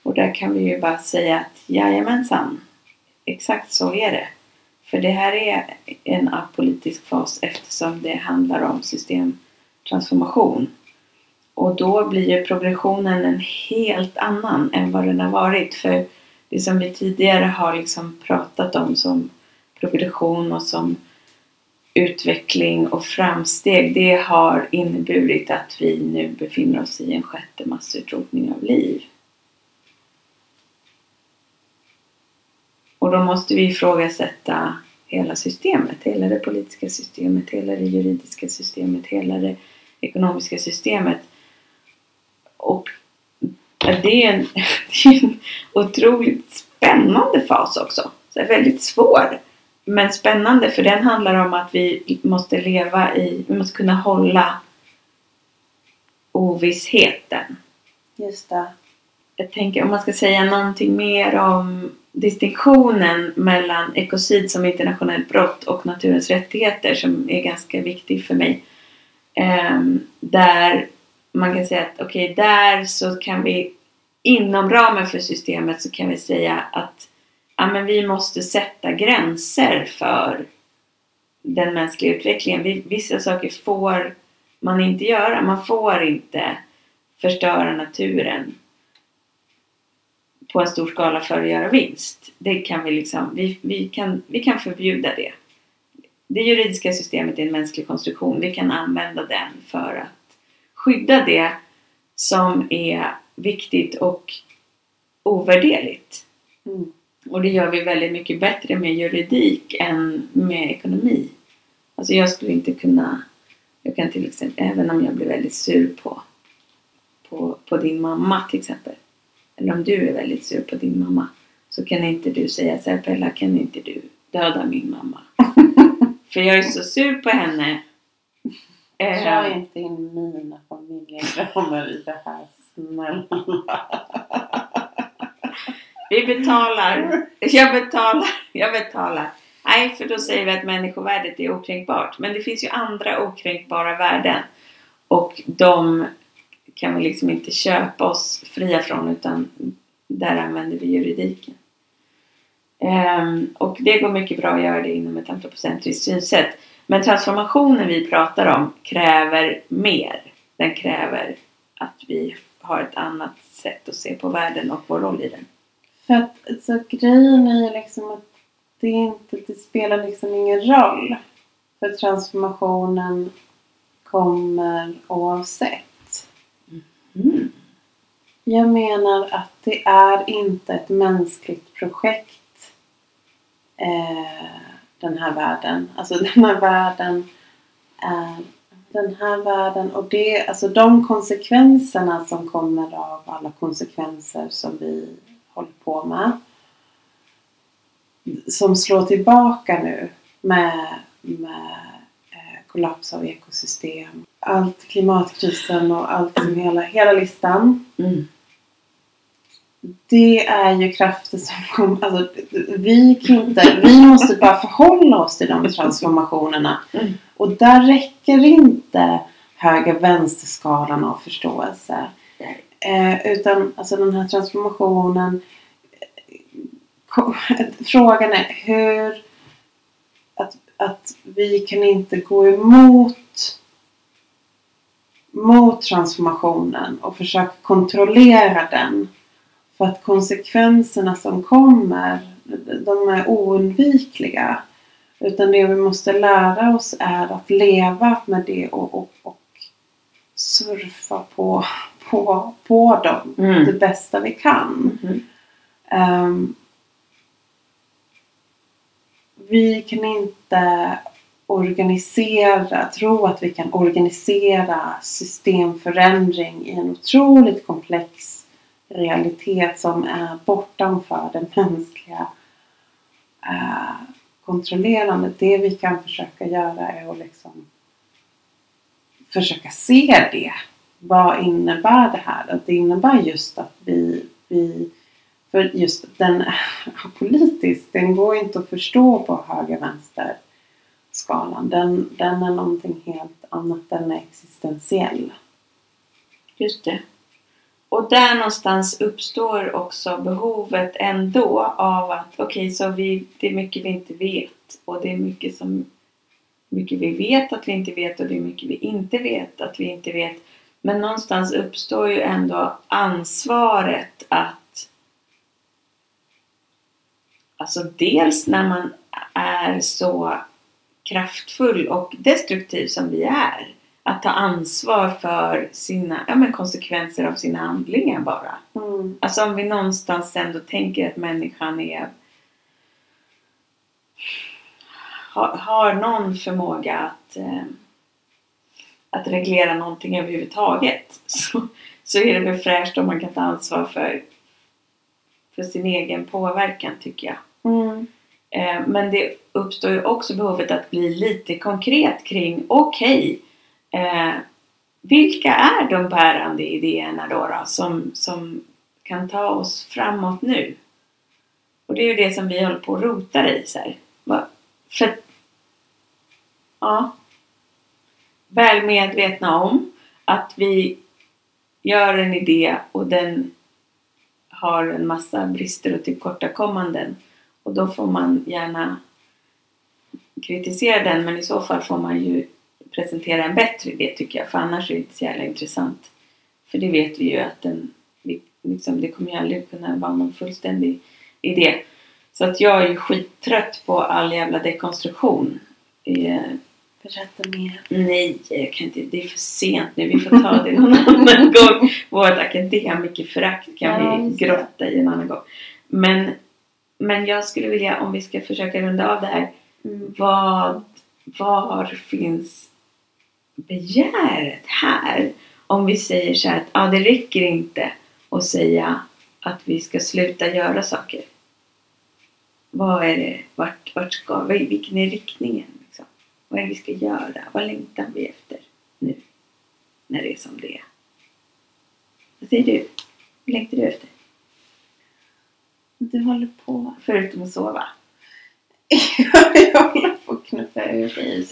Och där kan vi ju bara säga att jajamensan, exakt så är det. För det här är en apolitisk fas eftersom det handlar om systemtransformation. Och då blir ju progressionen en helt annan än vad den har varit. För det som vi tidigare har liksom pratat om som progression och som utveckling och framsteg, det har inneburit att vi nu befinner oss i en sjätte massutrotning av liv. Och då måste vi ifrågasätta hela systemet, hela det politiska systemet, hela det juridiska systemet, hela det ekonomiska systemet. Och det är en, det är en otroligt spännande fas också. Så det är väldigt svår. Men spännande för den handlar om att vi måste leva i, vi måste kunna hålla ovissheten. Just det. Jag tänker om man ska säga någonting mer om distinktionen mellan ekocid som internationellt brott och naturens rättigheter som är ganska viktig för mig. Ehm, där man kan säga att okej, där så kan vi inom ramen för systemet så kan vi säga att ja, men vi måste sätta gränser för den mänskliga utvecklingen. Vissa saker får man inte göra. Man får inte förstöra naturen på en stor skala för att göra vinst. Det kan vi liksom, vi, vi, kan, vi kan förbjuda det. Det juridiska systemet är en mänsklig konstruktion. Vi kan använda den för att skydda det som är viktigt och ovärderligt. Mm. Och det gör vi väldigt mycket bättre med juridik än med ekonomi. Alltså jag skulle inte kunna, jag kan till exempel, även om jag blir väldigt sur på, på, på din mamma till exempel. Eller om du är väldigt sur på din mamma. Så kan inte du säga så här, Bella kan inte du döda min mamma? För jag är så sur på henne. Dra inte in mina familjedramer i det här, snälla. Vi betalar. Jag betalar. Jag betalar. Nej, för då säger vi att människovärdet är okränkbart. Men det finns ju andra okränkbara värden. Och de kan vi liksom inte köpa oss fria från utan där använder vi juridiken. Um, och det går mycket bra att göra det inom ett antropocentriskt synsätt. Men transformationen vi pratar om kräver mer. Den kräver att vi har ett annat sätt att se på världen och vår roll i den. För att så grejen är ju liksom att det, inte, det spelar liksom ingen roll. För transformationen kommer oavsett. Mm. Jag menar att det är inte ett mänskligt projekt. Eh, den här världen. Alltså den här världen är den här världen och det, alltså de konsekvenserna som kommer av alla konsekvenser som vi håller på med. Som slår tillbaka nu med, med eh, kollaps av ekosystem. Allt klimatkrisen och allt som hela, hela listan. Mm. Det är ju krafter som kommer, alltså vi kan inte, vi måste bara förhålla oss till de transformationerna. Mm. Och där räcker inte höger-vänster-skalan av förståelse. Eh, utan alltså den här transformationen eh, Frågan är hur att, att vi kan inte gå emot mot transformationen och försöka kontrollera den. För att konsekvenserna som kommer, de är oundvikliga. Utan det vi måste lära oss är att leva med det och, och, och surfa på, på, på dem Mm. det bästa vi kan. Mhm. Ehm, vi kan inte organisera, tro att vi kan organisera systemförändring i en otroligt komplex realitet som är bortanför det mänskliga eh, kontrollerandet. Det vi kan försöka göra är att liksom försöka se det. Vad innebär det här? Att det innebär just att vi, vi för just den politiskt, den går inte att förstå på höger-vänster skalan. Den, den är någonting helt annat, den är existentiell. Just det. Och där någonstans uppstår också behovet ändå av att okej, så vi, det är mycket vi inte vet och det är mycket som mycket vi vet att vi inte vet och det är mycket vi inte vet att vi inte vet. Men någonstans uppstår ju ändå ansvaret att Alltså dels när man är så kraftfull och destruktiv som vi är. Att ta ansvar för sina ja, men konsekvenser av sina handlingar bara. Mm. Alltså om vi någonstans ändå tänker att människan är har, har någon förmåga att eh, att reglera någonting överhuvudtaget så, så är det väl fräscht om man kan ta ansvar för för sin egen påverkan tycker jag. Mm. Eh, men det uppstår ju också behovet att bli lite konkret kring okej eh, vilka är de bärande idéerna då, då som, som kan ta oss framåt nu? Och det är ju det som vi håller på att rota i. Så här. För, ja, väl medvetna om att vi gör en idé och den har en massa brister och typ tillkortakommanden. Och då får man gärna kritisera den men i så fall får man ju presentera en bättre idé tycker jag. För annars är det inte så jävla intressant. För det vet vi ju att den, liksom, det kommer ju aldrig kunna vara någon fullständig idé. Så att jag är ju skittrött på all jävla dekonstruktion. Eh, Berätta mer. Nej, jag kan inte. Det är för sent nu. Vi får ta det någon annan gång. Vårt akademikerförakt kan Ja, vi grotta i en annan gång. Men, men jag skulle vilja, om vi ska försöka runda av det här. Mm. Vad, var finns begäret här? Om vi säger så här att ja, det räcker inte att säga att vi ska sluta göra saker. Vad är det? Vart, vart ska vi? Vilken är riktningen? Vad är det vi ska göra? Vad längtar vi efter nu? När det är som det är. Vad säger du? Vad längtar du efter? Du håller på. Förutom att sova. jag håller på att knuffa ur dig. i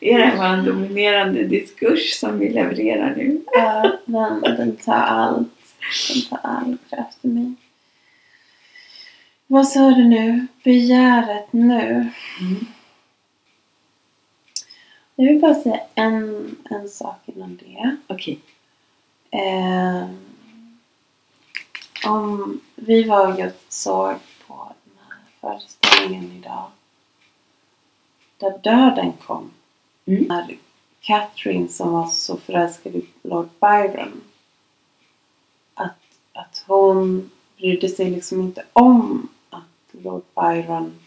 Är det här en dominerande diskurs som vi levererar nu? Ja, den, den tar allt. Den tar all kraft i mig. Vad sa du nu? Begäret nu. Mm. Jag vill bara säga en, en sak innan det. Okej. Eh, om vi var och såg på den här föreställningen idag. Där döden kom. Mm. När Catherine som var så förälskad i Lord Byron. Att, att hon brydde sig liksom inte om Lord Byron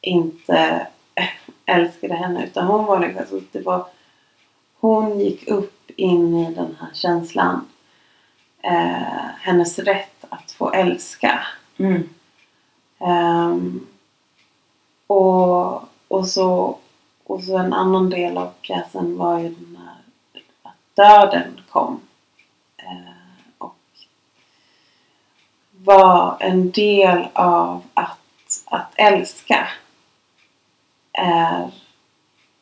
inte älskade henne. Utan hon var liksom, det var hon gick upp in i den här känslan. Eh, hennes rätt att få älska. Mm. Ehm, och, och, så, och så en annan del av pjäsen var ju den här att döden kom. Eh, var en del av att, att älska. Är,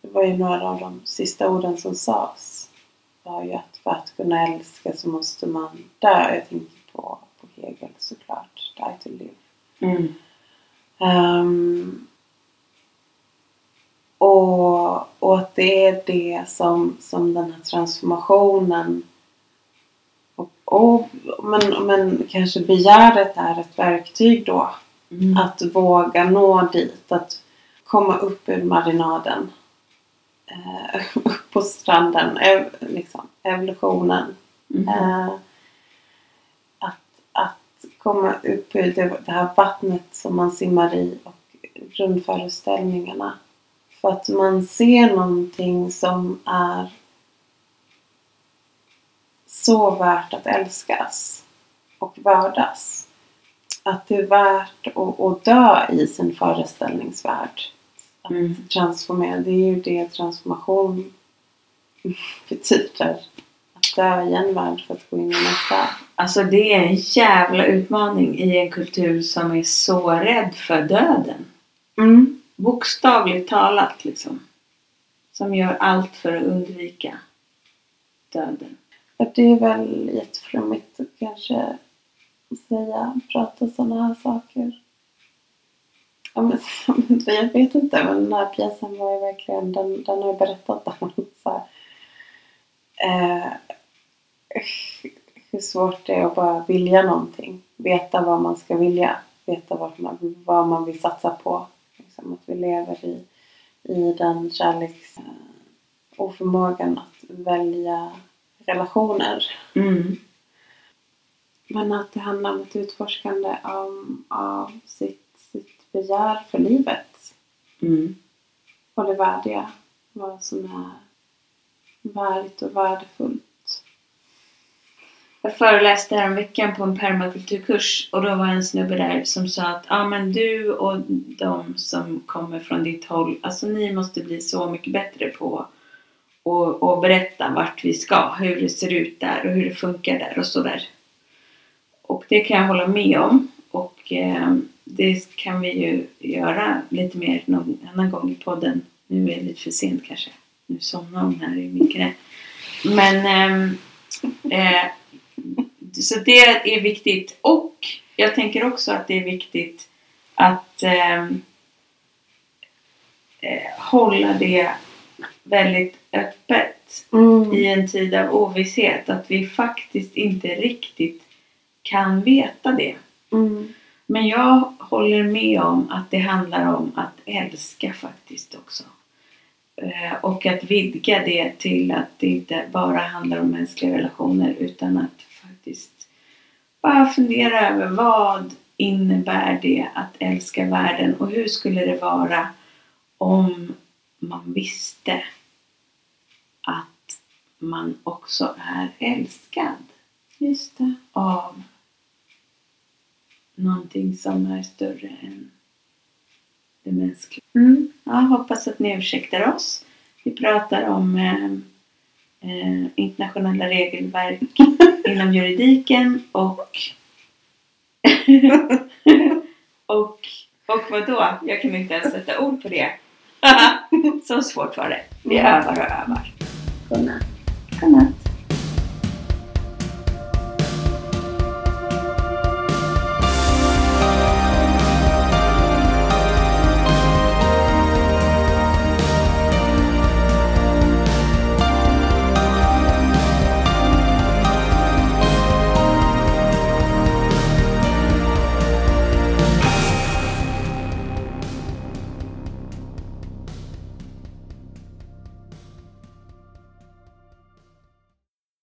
det var ju några av de sista orden som sades. Var ju att för att kunna älska så måste man dö. Jag tänker på, på Hegel såklart. Die to live. Mm. Ehm, och, och att det är det som, som den här transformationen och, men, men kanske begäret är ett verktyg då. Mm. Att våga nå dit. Att komma upp ur marinaden. Eh, upp på stranden. Ev, liksom, evolutionen. Mm. Eh, att, att komma upp ur det, det här vattnet som man simmar i och grundföreställningarna. För att man ser någonting som är så värt att älskas och värdas. Att det är värt att, att dö i sin föreställningsvärld. Att Mm. transformera, det är ju det transformation betyder. Att dö i en värld för att gå in i nästa. Alltså det är en jävla utmaning i en kultur som är så rädd för döden. Mm. Bokstavligt talat liksom. Som gör allt för att undvika döden. För det är väl jätteflummigt att kanske säga, prata sådana här saker. Ja, men, jag vet inte, men den här pjäsen var ju verkligen, den, den har ju berättat om så här, eh, hur svårt det är att bara vilja någonting. Veta vad man ska vilja. Veta vad man, vad man vill satsa på. Liksom att vi lever i, i den kärleks... Eh, oförmågan att välja relationer. Mm. Men att det handlar om ett utforskande av, av sitt, sitt begär för livet. Mm. Och det värdiga. Vad som är värdigt och värdefullt. Jag föreläste häromveckan på en permakulturkurs och då var en snubbe där som sa att ja men du och de som kommer från ditt håll, alltså ni måste bli så mycket bättre på och, och berätta vart vi ska, hur det ser ut där och hur det funkar där och sådär. Och det kan jag hålla med om och eh, det kan vi ju göra lite mer någon annan gång i podden. Nu är det lite för sent kanske. Nu somnar hon här i min knä. Men eh, eh, så det är viktigt och jag tänker också att det är viktigt att ehm, eh, hålla det väldigt öppet Mm. i en tid av ovisshet. Att vi faktiskt inte riktigt kan veta det. Mm. Men jag håller med om att det handlar om att älska faktiskt också. Eh, Och att vidga det till att det inte bara handlar om mänskliga relationer utan att faktiskt bara fundera över vad innebär det att älska världen och hur skulle det vara om man visste man också är älskad Just det. av någonting som är större än det mänskliga. Mm. Ja, hoppas att ni ursäktar oss. Vi pratar om eh, eh, internationella regelverk inom juridiken och och och vad då? Jag kan inte ens sätta ord på det. Så svårt var det. Vi övar och övar. Godnatt. Godnatt.